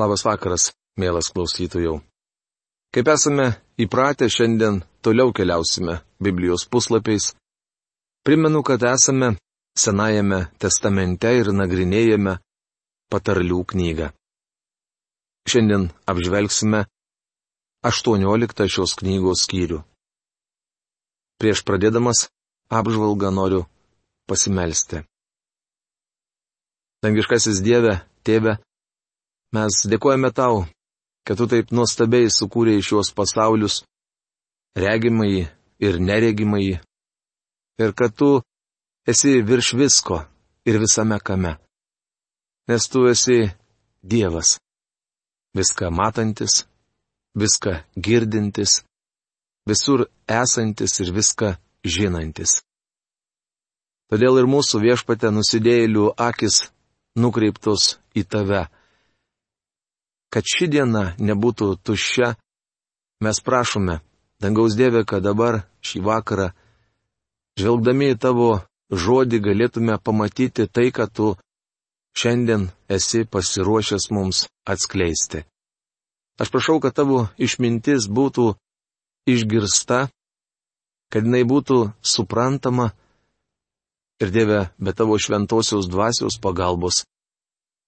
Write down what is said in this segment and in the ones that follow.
Labas vakaras, mielas klausytojų. Kaip esame įpratę, šiandien toliau keliausime Biblijos puslapiais. Primenu, kad esame Senajame testamente ir nagrinėjame patarlių knygą. Šiandien apžvelgsime 18 šios knygos skyrių. Prieš pradėdamas apžvalgą noriu pasimelsti. Dangiškasis Dieve, Tėve, mes dėkojame tau, kad tu taip nuostabiai sukūrėjai šios pasaulius, regimai ir neregimai, ir kad tu esi virš visko ir visame kame. Nes tu esi Dievas, viską matantis, viską girdintis, visur esantis ir viską žinantis. Todėl ir mūsų viešpate nusidėjėlių akis nukreiptos į tave. Kad ši diena nebūtų tuščia, mes prašome, dangaus Dieve, kad dabar šį vakarą, žvelgdami į tavo žodį, galėtume pamatyti tai, kad tu šiandien esi pasiruošęs mums atskleisti. Aš prašau, kad tavo išmintis būtų išgirsta, kad jinai būtų suprantama Ir Dieve, be tavo šventosios dvasios pagalbos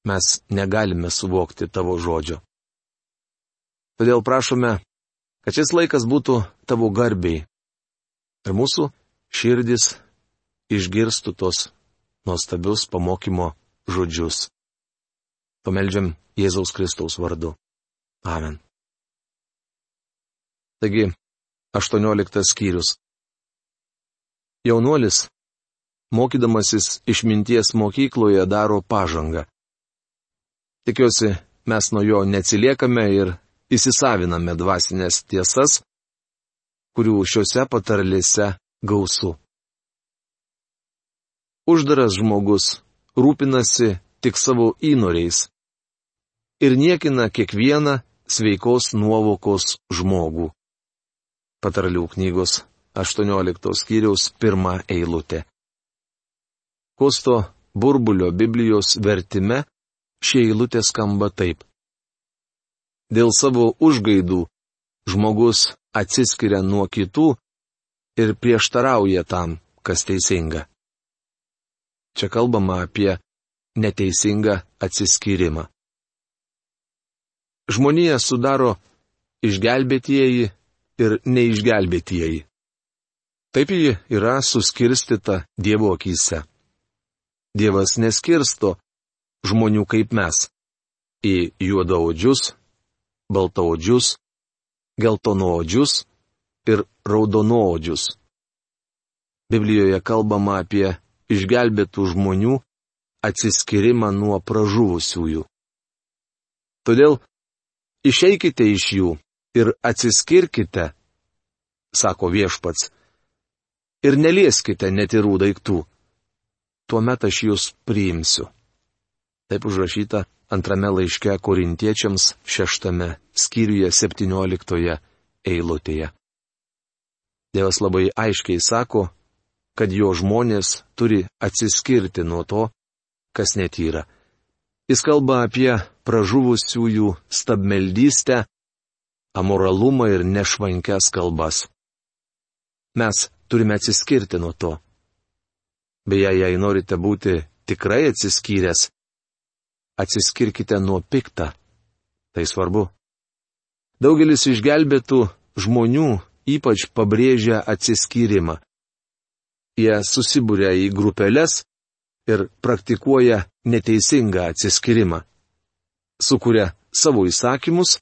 mes negalime suvokti tavo žodžio. Todėl prašome, kad šis laikas būtų tavo garbiai. Ir mūsų širdis išgirstų tos nuostabius pamokymo žodžius. Pameldžiam Jėzaus Kristaus vardu. Amen. Taigi, 18 skyrius. Jaunuolis mokydamasis išminties mokykloje daro pažangą. Tikiuosi, mes nuo jo neatsiliekame ir įsisaviname dvasinės tiesas, kurių šiuose patarlėse gausu. Uždaras žmogus rūpinasi tik savo įnoriais ir niekina kiekvieną sveikos nuovokos žmogų. Patarlių knygos 18 skyriaus pirmą eilutę. Kosto burbulio Biblijos vertime šie eilutė skamba taip. Dėl savo užgaidų žmogus atsiskiria nuo kitų ir prieštarauja tam, kas teisinga. Čia kalbama apie neteisingą atsiskyrimą. Žmonija sudaro išgelbėtieji ir neišgelbėtieji. Taip ji yra suskirstita Dievo akise. Dievas neskirsto žmonių kaip mes į juodaodžius, baltaodžius, geltonoodžius ir raudonoodžius. Biblijoje kalbama apie išgelbėtų žmonių atsiskirimą nuo pražuvusiųjų. Todėl išeikite iš jų ir atsiskirkite, sako viešpats, ir nelieskite netirų daiktų tuomet aš jūs priimsiu. Taip užrašyta antrame laiške korintiečiams šeštame skyriuje septynioliktoje eilutėje. Dievas labai aiškiai sako, kad jo žmonės turi atsiskirti nuo to, kas netyra. Jis kalba apie pražuvusiųjų stabmeldystę, amoralumą ir nešvankes kalbas. Mes turime atsiskirti nuo to. Beje, jei norite būti tikrai atsiskyręs, atsiskirkite nuo piktą. Tai svarbu. Daugelis išgelbėtų žmonių ypač pabrėžia atsiskyrimą. Jie susibūrė į grupelės ir praktikuoja neteisingą atsiskyrimą. Sukuria savo įsakymus,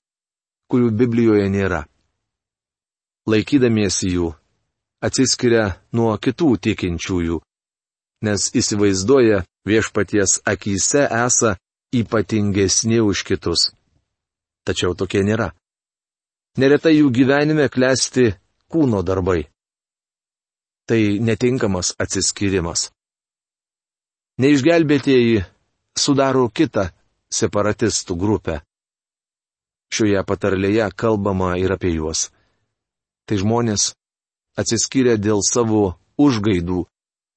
kurių Biblijoje nėra. Laikydamiesi jų, atsiskiria nuo kitų tikinčiųjų nes įsivaizduoja viešpaties akise esą ypatingesni už kitus. Tačiau tokie nėra. Neretai jų gyvenime klesti kūno darbai. Tai netinkamas atsiskirimas. Neišgelbėtieji sudaro kitą separatistų grupę. Šioje patarlėje kalbama ir apie juos. Tai žmonės atsiskiria dėl savo užgaidų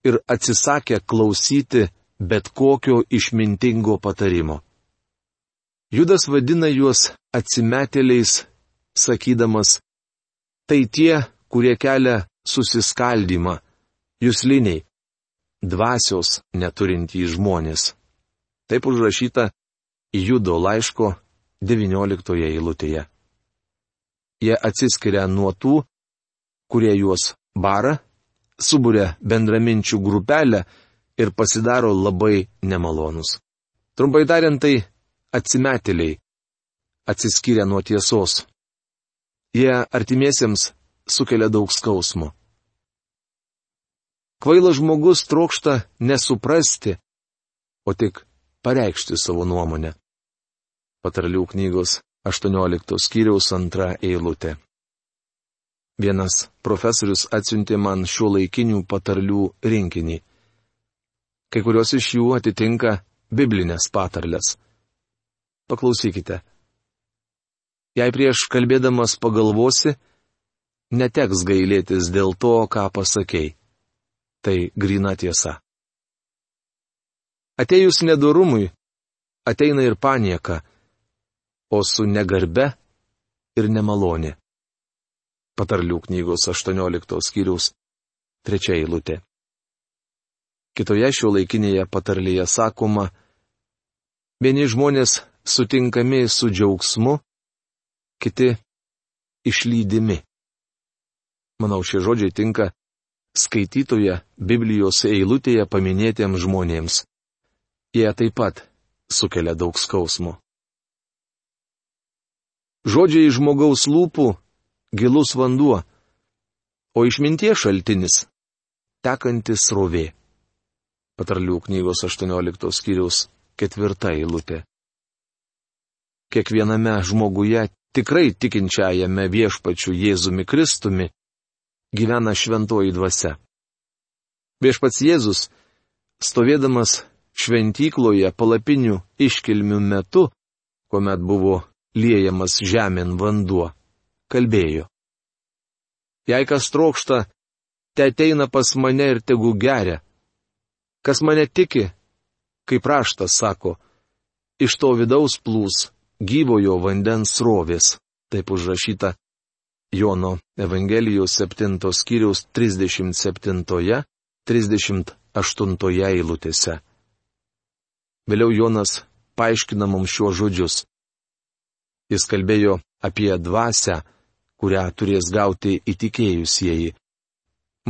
ir atsisakė klausyti bet kokio išmintingo patarimo. Judas vadina juos atsimetėliais, sakydamas, tai tie, kurie kelia susiskaldimą, jūsliniai, dvasios neturintys žmonės. Taip užrašyta Judo laiško 19 eilutėje. Jie atsiskiria nuo tų, kurie juos bara, suburia bendraminčių grupelę ir pasidaro labai nemalonus. Trumpai tariant, tai atsimetėliai, atsiskiria nuo tiesos. Jie artimiesiems sukelia daug skausmo. Kvailas žmogus trokšta nesuprasti, o tik pareikšti savo nuomonę. Patarlių knygos 18 skyriaus antra eilutė. Vienas profesorius atsiuntė man šio laikinių patarlių rinkinį. Kai kurios iš jų atitinka biblinės patarlės. Paklausykite. Jei prieš kalbėdamas pagalvosi, neteks gailėtis dėl to, ką pasakėjai. Tai grina tiesa. Atėjus nedorumui, ateina ir panieka, o su negarbe ir nemalonė. Patarlių knygos 18 skyriaus 3 eilutė. Kitoje šio laikinėje patarlėje sakoma, vieni žmonės sutinkami su džiaugsmu, kiti išlydimi. Manau, šie žodžiai tinka skaitytoje Biblijos eilutėje paminėtiems žmonėms. Jie taip pat sukelia daug skausmo. Žodžiai žmogaus lūpų - gilus vanduo, o išminties šaltinis - tekantis rovė. Patarlių knygos 18 skyriaus ketvirta eilutė. Kiekviename žmoguje, tikrai tikinčiajame viešpačiu Jėzumi Kristumi, gyvena šventoji dvasia. Viešpats Jėzus, stovėdamas šventykloje palapinių iškilmių metu, kuomet buvo liejamas žemėn vanduo, kalbėjo. Jei kas trokšta, te ateina pas mane ir tegu geria, Kas mane tiki, kaip raštas sako, iš to vidaus plūs gyvojo vandens srovės, taip užrašyta Jono Evangelijos 7 skyriaus 37-38 eilutėse. Vėliau Jonas paaiškina mums šiuos žodžius. Jis kalbėjo apie dvasę, kurią turės gauti įtikėjusieji.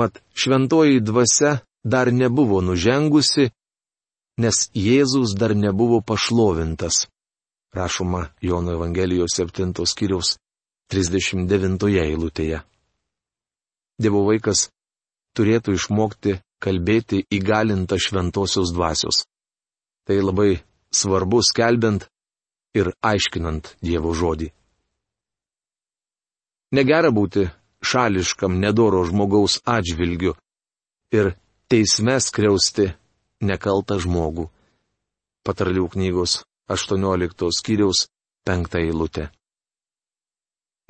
Mat, šventoji dvasia dar nebuvo nužengusi, nes Jėzus dar nebuvo pašlovintas. Rašoma Jono Evangelijos 7 skyriaus 39 eilutėje. Dievo vaikas turėtų išmokti kalbėti įgalintą šventosios dvasios. Tai labai svarbu skelbiant ir aiškinant Dievo žodį. Negera būti šališkam nedoro žmogaus atžvilgiu ir teisme skriausti nekaltą žmogų. Patarlių knygos 18 skyriaus 5 eilutė.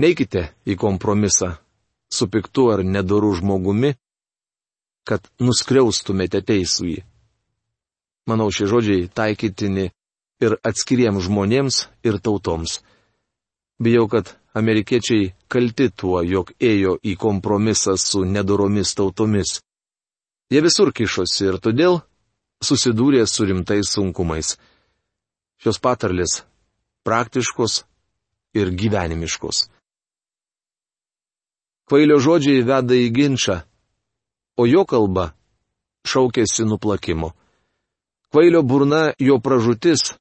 Neikite į kompromisą su piktu ar nedoru žmogumi, kad nuskriaustumėte teisųjį. Manau, šie žodžiai taikytini ir atskiriems žmonėms ir tautoms. Bijau, kad amerikiečiai kalti tuo, jog ėjo į kompromisą su nedoromis tautomis. Jie visur kišosi ir todėl susidūrė su rimtais sunkumais. Šios patarlės - praktiškos ir gyvenimiškos. Kvailio žodžiai veda į ginčą, o jo kalba šaukėsi nuplakimo. Kvailio burna jo pražutis,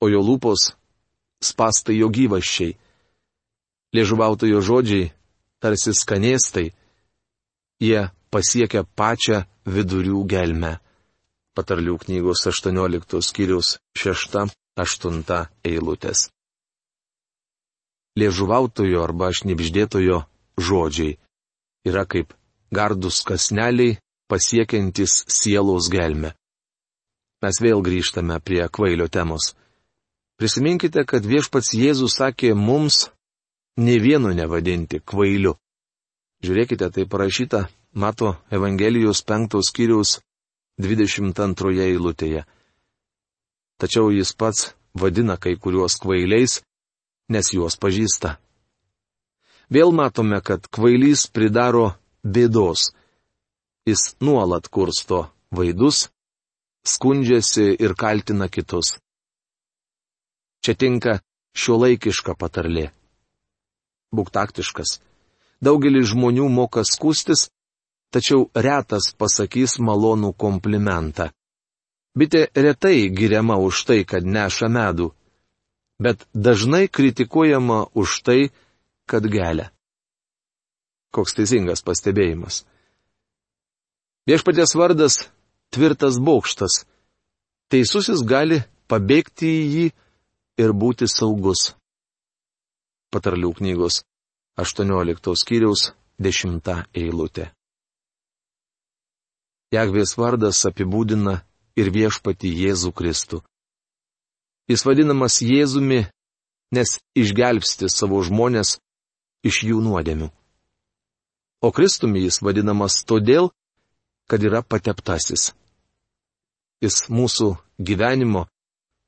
o jo lūpos spastai jo gyvaščiai. Liežuvautojo žodžiai tarsi skanėstai, jie pasiekia pačią vidurių gelmę. Patarlių knygos 18 skyrius 6-8 eilutės. Liežuvautojo arba šnipždėtojo žodžiai yra kaip gardus kasneliai pasiekiantis sielos gelmę. Mes vėl grįžtame prie kvailio temos. Prisiminkite, kad viešpats Jėzus sakė mums ne vieno nevadinti kvailiu. Žiūrėkite, tai parašyta Mato Evangelijos penktos skyriaus 22 eilutėje. Tačiau jis pats vadina kai kuriuos kvailiais, nes juos pažįsta. Vėl matome, kad kvailys pridaro bėdos. Jis nuolat kursto vaidus, skundžiasi ir kaltina kitus. Čia tinka šio laikiška patarlė. Būk taktiškas. Daugelis žmonių moka skustis, tačiau retas pasakys malonų komplimentą. Bitė retai giriama už tai, kad neša medų, bet dažnai kritikuojama už tai, kad gelia. Koks teisingas pastebėjimas. Viešpaties vardas - tvirtas bokštas. Teisusis gali pabėgti į jį ir būti saugus. Patarlių knygos 18 skyriaus 10 eilutė. Jagvės vardas apibūdina ir viešpati Jėzų Kristų. Jis vadinamas Jėzumi, nes išgelbsti savo žmonės iš jų nuodėmių. O Kristumi jis vadinamas todėl, kad yra pateptasis. Jis mūsų gyvenimo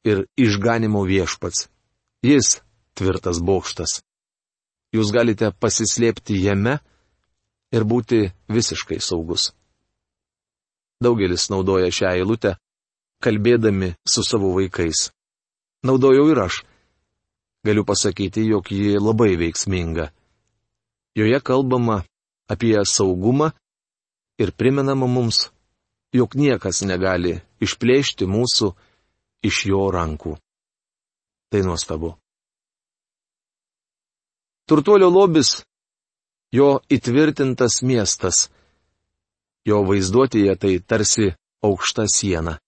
ir išganimo viešpats. Jis tvirtas bokštas. Jūs galite pasislėpti jame ir būti visiškai saugus. Daugelis naudoja šią eilutę, kalbėdami su savo vaikais. Naudojau ir aš. Galiu pasakyti, jog ji labai veiksminga. Joje kalbama apie saugumą ir primenama mums, jog niekas negali išplėšti mūsų iš jo rankų. Tai nuostabu. Turtuolio lobis - jo įtvirtintas miestas. Jo vaizduotėje tai tarsi aukšta siena.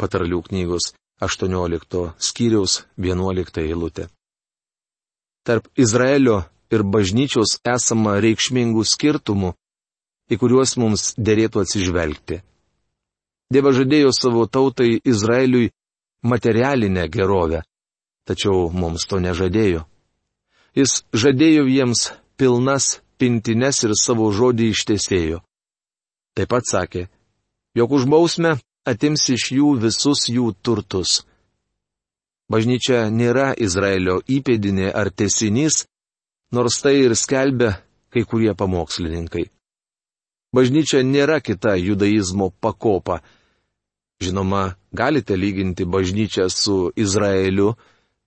Patarlių knygos 18 skyriaus 11 eilutė. Tarp Izraelio ir bažnyčios esama reikšmingų skirtumų, į kuriuos mums dėrėtų atsižvelgti. Dievas žadėjo savo tautai Izraeliui materialinę gerovę, tačiau mums to nežadėjo. Jis žadėjo jiems pilnas pintines ir savo žodį ištesėjo. Taip pat sakė, jog už bausmę atims iš jų visus jų turtus. Bažnyčia nėra Izraelio įpėdinė ar tesinys, nors tai ir skelbia kai kurie pamokslininkai. Bažnyčia nėra kita judaizmo pakopa, Žinoma, galite lyginti bažnyčią su Izraeliu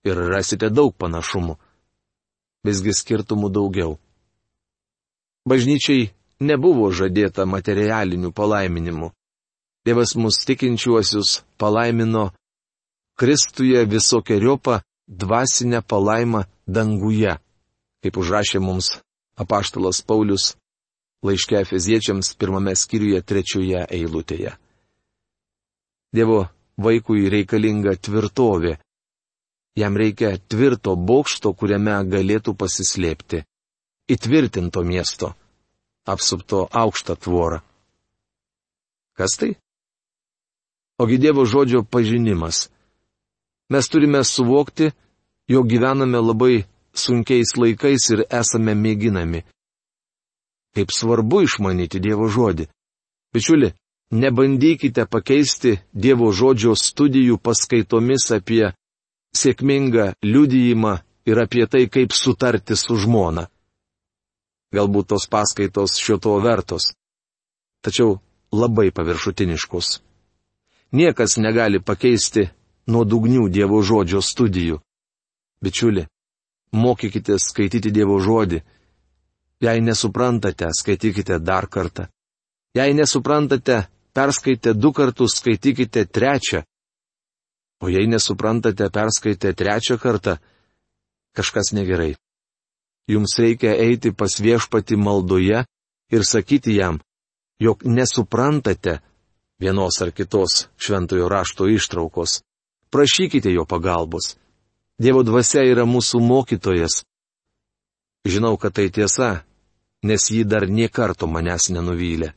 ir rasite daug panašumų. Visgi skirtumų daugiau. Bažnyčiai nebuvo žadėta materialinių palaiminimų. Dievas mus tikinčiuosius palaimino Kristuje visokiojopą dvasinę palaimą danguje, kaip užrašė mums apaštalas Paulius laiške Efeziečiams pirmame skyriuje trečioje eilutėje. Dievo vaikui reikalinga tvirtovė. Jam reikia tvirto bokšto, kuriame galėtų pasislėpti. Įtvirtinto miesto. Apsupto aukštą tvorą. Kas tai? Ogi Dievo žodžio pažinimas. Mes turime suvokti, jog gyvename labai sunkiais laikais ir esame mėginami. Kaip svarbu išmanyti Dievo žodį. Bičiuli, Nebandykite pakeisti Dievo žodžio studijų paskaitomis apie sėkmingą liudijimą ir apie tai, kaip sutarti su žmona. Galbūt tos paskaitos šio to vertos. Tačiau labai paviršutiniškos. Niekas negali pakeisti nuodugnių Dievo žodžio studijų. Bičiuli, mokykite skaityti Dievo žodį. Jei nesuprantate, skaitykite dar kartą. Jei nesuprantate, perskaitę du kartus skaitykite trečią. O jei nesuprantate, perskaitę trečią kartą, kažkas negerai. Jums reikia eiti pas viešpati maldoje ir sakyti jam, jog nesuprantate vienos ar kitos šventojo rašto ištraukos. Prašykite jo pagalbos. Dievo dvasia yra mūsų mokytojas. Žinau, kad tai tiesa, nes ji dar niekarto manęs nenuvylė.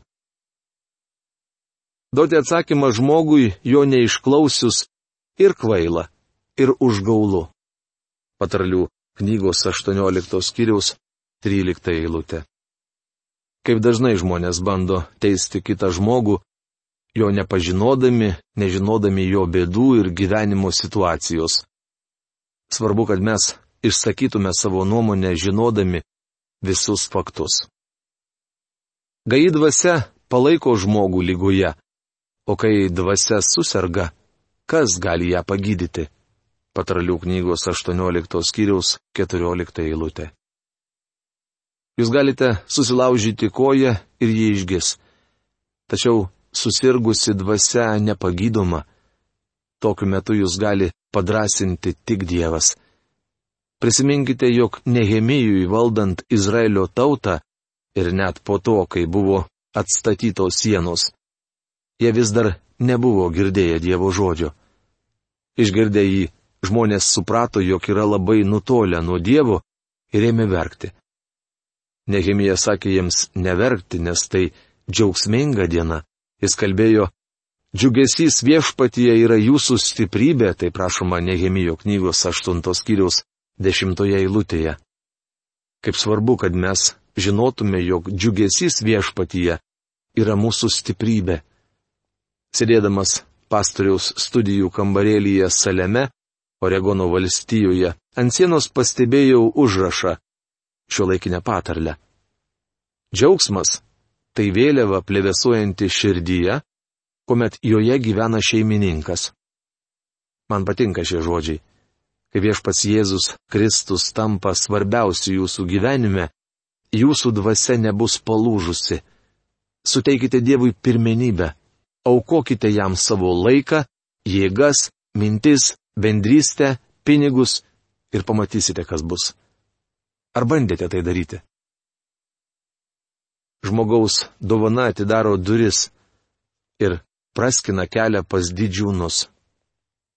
Duoti atsakymą žmogui jo neišklausius ir kvaila, ir užgaulu. Patarlių knygos 18 skyriaus 13 eilutė. Kaip dažnai žmonės bando teisti kitą žmogų, jo nepažinodami, nežinodami jo bėdų ir gyvenimo situacijos. Svarbu, kad mes išsakytume savo nuomonę žinodami visus faktus. Gai dvasia palaiko žmogų lygoje, o kai dvasia susirga, kas gali ją pagydyti? Patralių knygos 18 skyriaus 14 eilutė. Jūs galite susilaužyti koją ir jį išgis. Tačiau susirgusi dvasia nepagydoma. Tokiu metu jūs gali padrasinti tik Dievas. Prisiminkite, jog Nehemijui valdant Izraelio tautą ir net po to, kai buvo atstatytos sienos, jie vis dar nebuvo girdėję Dievo žodžio. Išgirdę jį, žmonės suprato, jog yra labai nutolę nuo Dievo ir ėmė verkti. Nehemija sakė jiems neverkti, nes tai džiaugsminga diena. Jis kalbėjo, džiugesys viešpatyje yra jūsų stiprybė, tai prašoma Nehemijo knygos 8 skyriaus 10 eilutėje. Kaip svarbu, kad mes žinotume, jog džiugesys viešpatyje yra mūsų stiprybė. Sėdėdamas pastoriaus studijų kambarėlyje Saleme, Oregono valstijoje, ant sienos pastebėjau užrašą šio laikinę patarlę. Džiaugsmas - tai vėliava plevesuojanti širdyje, kuomet joje gyvena šeimininkas. Man patinka šie žodžiai. Kai viešpats Jėzus Kristus tampa svarbiausiu jūsų gyvenime, jūsų dvasia nebus palūžusi. Suteikite Dievui pirmenybę, aukokite jam savo laiką, jėgas, mintis, bendrystę, pinigus ir pamatysite, kas bus. Ar bandėte tai daryti? Žmogaus dovana atidaro duris ir praskina kelią pas didžiūnus.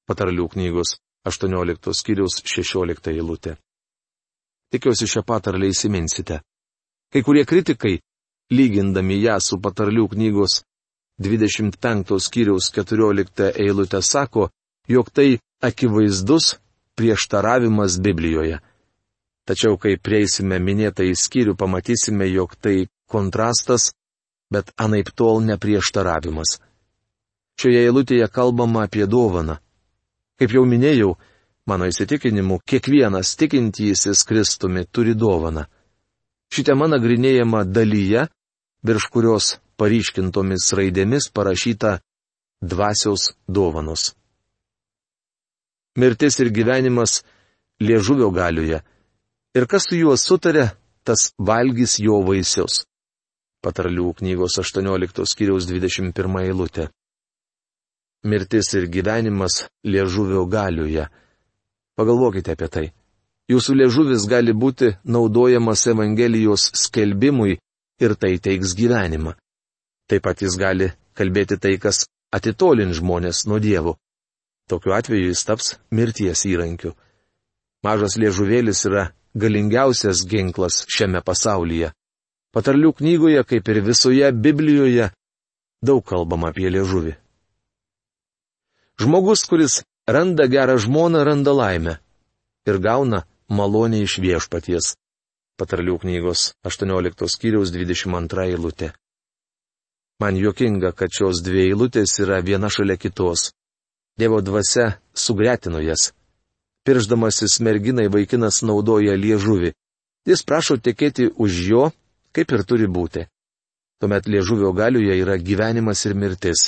Patarlių knygos 18 skyriaus 16 eilutė. Tikiuosi šią patarlę įsiminsite. Kai kurie kritikai, lygindami ją su patarlių knygos 25 skyriaus 14 eilutė sako, jog tai akivaizdus prieštaravimas Biblijoje. Tačiau, kai prieisime minėtą į skyrių, pamatysime, jog tai kontrastas, bet anaip tol neprieštaravimas. Šioje eilutėje kalbama apie dovaną. Kaip jau minėjau, mano įsitikinimu, kiekvienas tikintysis Kristumi turi dovaną. Ši tema nagrinėjama dalyje, virš kurios paryškintomis raidėmis parašyta dvasios dovanos. Mirtis ir gyvenimas liežuvio galioje ir kas su juo sutarė, tas valgys jo vaisius. Patarlių knygos 18 skyriaus 21 eilutė. Mirtis ir gyvenimas liežuvio galioje. Pagalvokite apie tai. Jūsų liežuvis gali būti naudojamas Evangelijos skelbimui ir tai teiks gyvenimą. Taip pat jis gali kalbėti tai, kas atitolin žmonės nuo dievų. Tokiu atveju jis taps mirties įrankiu. Mažas liežuvėlis yra galingiausias ginklas šiame pasaulyje. Patarlių knygoje, kaip ir visoje Biblijoje, daug kalbama apie liežuvį. Žmogus, kuris randa gerą žmoną, randa laimę ir gauna malonę iš viešpaties. Patarlių knygos 18 skyriaus 22 eilutė. Man juokinga, kad šios dvi eilutės yra viena šalia kitos. Dievo dvasia sugretino jas. Pirždamasis merginai vaikinas naudoja liežuvį. Jis prašo tekėti už jo, kaip ir turi būti. Tuomet liežuvio galiuje yra gyvenimas ir mirtis.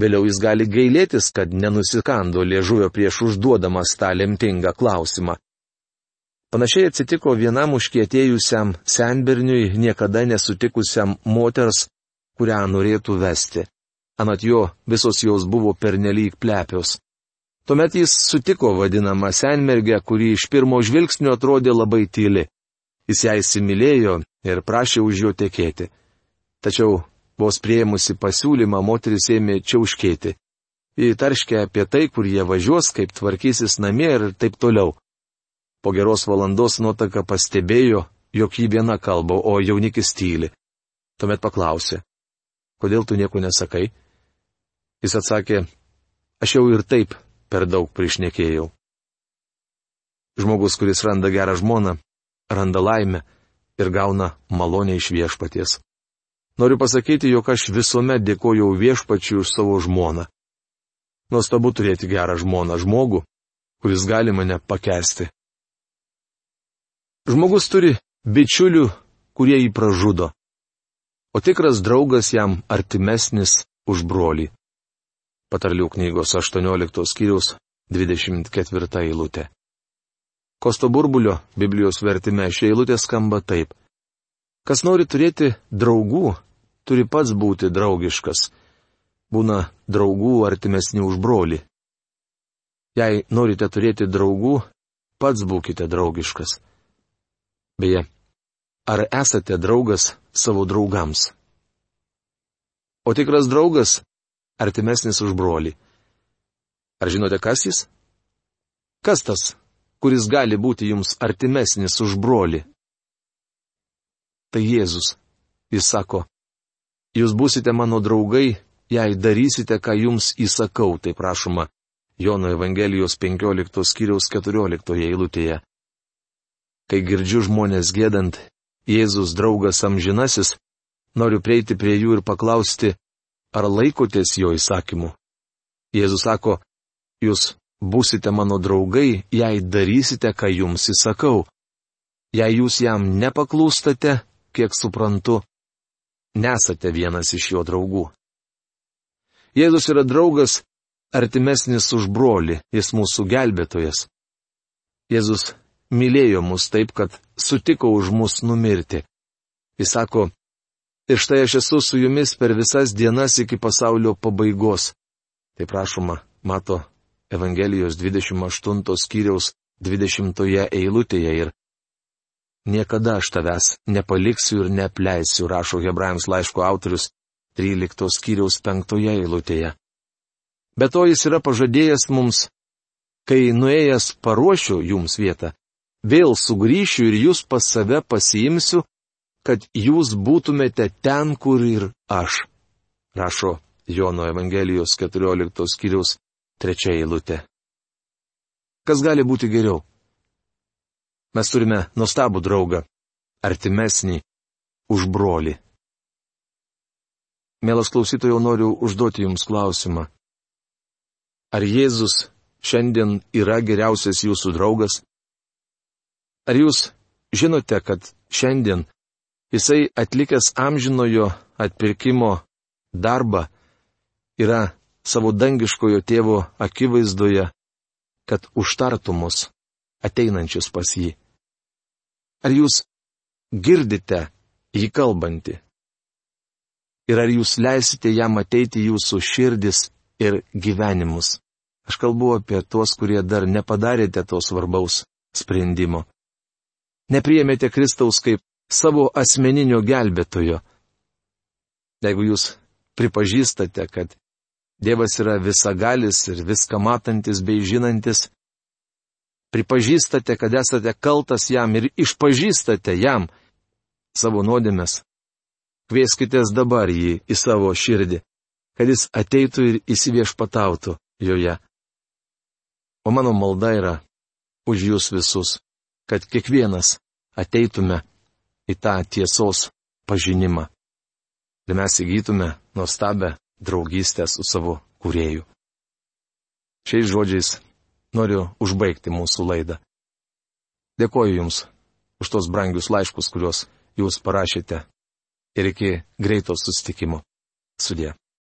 Vėliau jis gali gailėtis, kad nenusikando liežuvio prieš užduodamas tą lemtingą klausimą. Panašiai atsitiko vienam užkietėjusiam senberniui niekada nesutikusiam moters, kurią norėtų vesti. Anat jo, visos jos buvo pernelyg plepios. Tuomet jis sutiko vadinamą senmergę, kuri iš pirmo žvilgsnio atrodė labai tyli. Jis ją įsimylėjo ir prašė už jo tekėti. Tačiau, vos prieimusi pasiūlymą, moteris ėmė čiauškėti. Ji tarškė apie tai, kur jie važiuos, kaip tvarkysis namie ir taip toliau. Po geros valandos nuotaka pastebėjo, jog jį viena kalba, o jaunikis tyli. Tuomet paklausė, kodėl tu nieko nesakai? Jis atsakė, aš jau ir taip per daug priešnekėjau. Žmogus, kuris randa gerą žmoną, randa laimę ir gauna malonę iš viešpaties. Noriu pasakyti, jog aš visuomet dėkojau viešpačiui už savo žmoną. Nuostabu turėti gerą žmoną, žmogų, kuris gali mane pakesti. Žmogus turi bičiulių, kurie jį pražudo, o tikras draugas jam artimesnis už brolį. Patarlių knygos 18 skyriaus 24 eilutė. Kosto burbulio Biblijos vertime ši eilutė skamba taip. Kas nori turėti draugų, turi pats būti draugiškas. Būna draugų artimesni už brolį. Jei norite turėti draugų, pats būkite draugiškas. Beje, ar esate draugas savo draugams? O tikras draugas artimesnis už brolį. Ar žinote, kas jis? Kas tas, kuris gali būti jums artimesnis už brolį? Tai Jėzus. Jis sako, jūs būsite mano draugai, jei darysite, ką jums įsakau, tai prašoma Jono Evangelijos 15 skyriaus 14 eilutėje. Kai girdžiu žmonės gėdant, Jėzus draugas amžinasis, noriu prieiti prie jų ir paklausti, ar laikotės jo įsakymų. Jėzus sako, jūs būsite mano draugai, jei darysite, ką jums įsakau. Jei jūs jam nepaklūstate, kiek suprantu, nesate vienas iš jo draugų. Jėzus yra draugas, artimesnis už brolį, jis mūsų gelbėtojas. Jėzus mylėjo mus taip, kad sutiko už mus numirti. Jis sako, ir štai aš esu su jumis per visas dienas iki pasaulio pabaigos. Tai prašoma, mato Evangelijos 28 skyriaus 20 eilutėje ir Niekada aš tavęs nepaliksiu ir neapleisiu, rašo Hebrajams laiško autorius 13 skyriaus 5 eilutėje. Be to jis yra pažadėjęs mums, kai nuėjęs paruošiu jums vietą, vėl sugrįšiu ir jūs pas save pasiimsiu, kad jūs būtumėte ten, kur ir aš. Rašo Jono Evangelijos 14 skyriaus 3 eilutė. Kas gali būti geriau? Mes turime nuostabų draugą, artimesnį už brolį. Mielas klausytojau, noriu užduoti Jums klausimą. Ar Jėzus šiandien yra geriausias jūsų draugas? Ar jūs žinote, kad šiandien jisai atlikęs amžinojo atpirkimo darbą yra savo dangiškojo tėvo akivaizdoje, kad užtartų mus ateinančius pas jį? Ar jūs girdite jį kalbantį? Ir ar jūs leisite jam ateiti jūsų širdis ir gyvenimus. Aš kalbu apie tuos, kurie dar nepadarėte to svarbaus sprendimo. Nepriemėte Kristaus kaip savo asmeninio gelbėtojo. Jeigu jūs pripažįstate, kad Dievas yra visagalis ir viską matantis bei žinantis, pripažįstate, kad esate kaltas jam ir išpažįstate jam savo nuodėmės, kvieskitės dabar jį į savo širdį kad jis ateitų ir įsiviešpatautų joje. O mano malda yra už jūs visus, kad kiekvienas ateitume į tą tiesos pažinimą. Ir mes įgytume nuostabę draugystę su savo kuriejų. Šiais žodžiais noriu užbaigti mūsų laidą. Dėkoju Jums už tos brangius laiškus, kuriuos Jūs parašėte. Ir iki greito sustikimo. Sudė.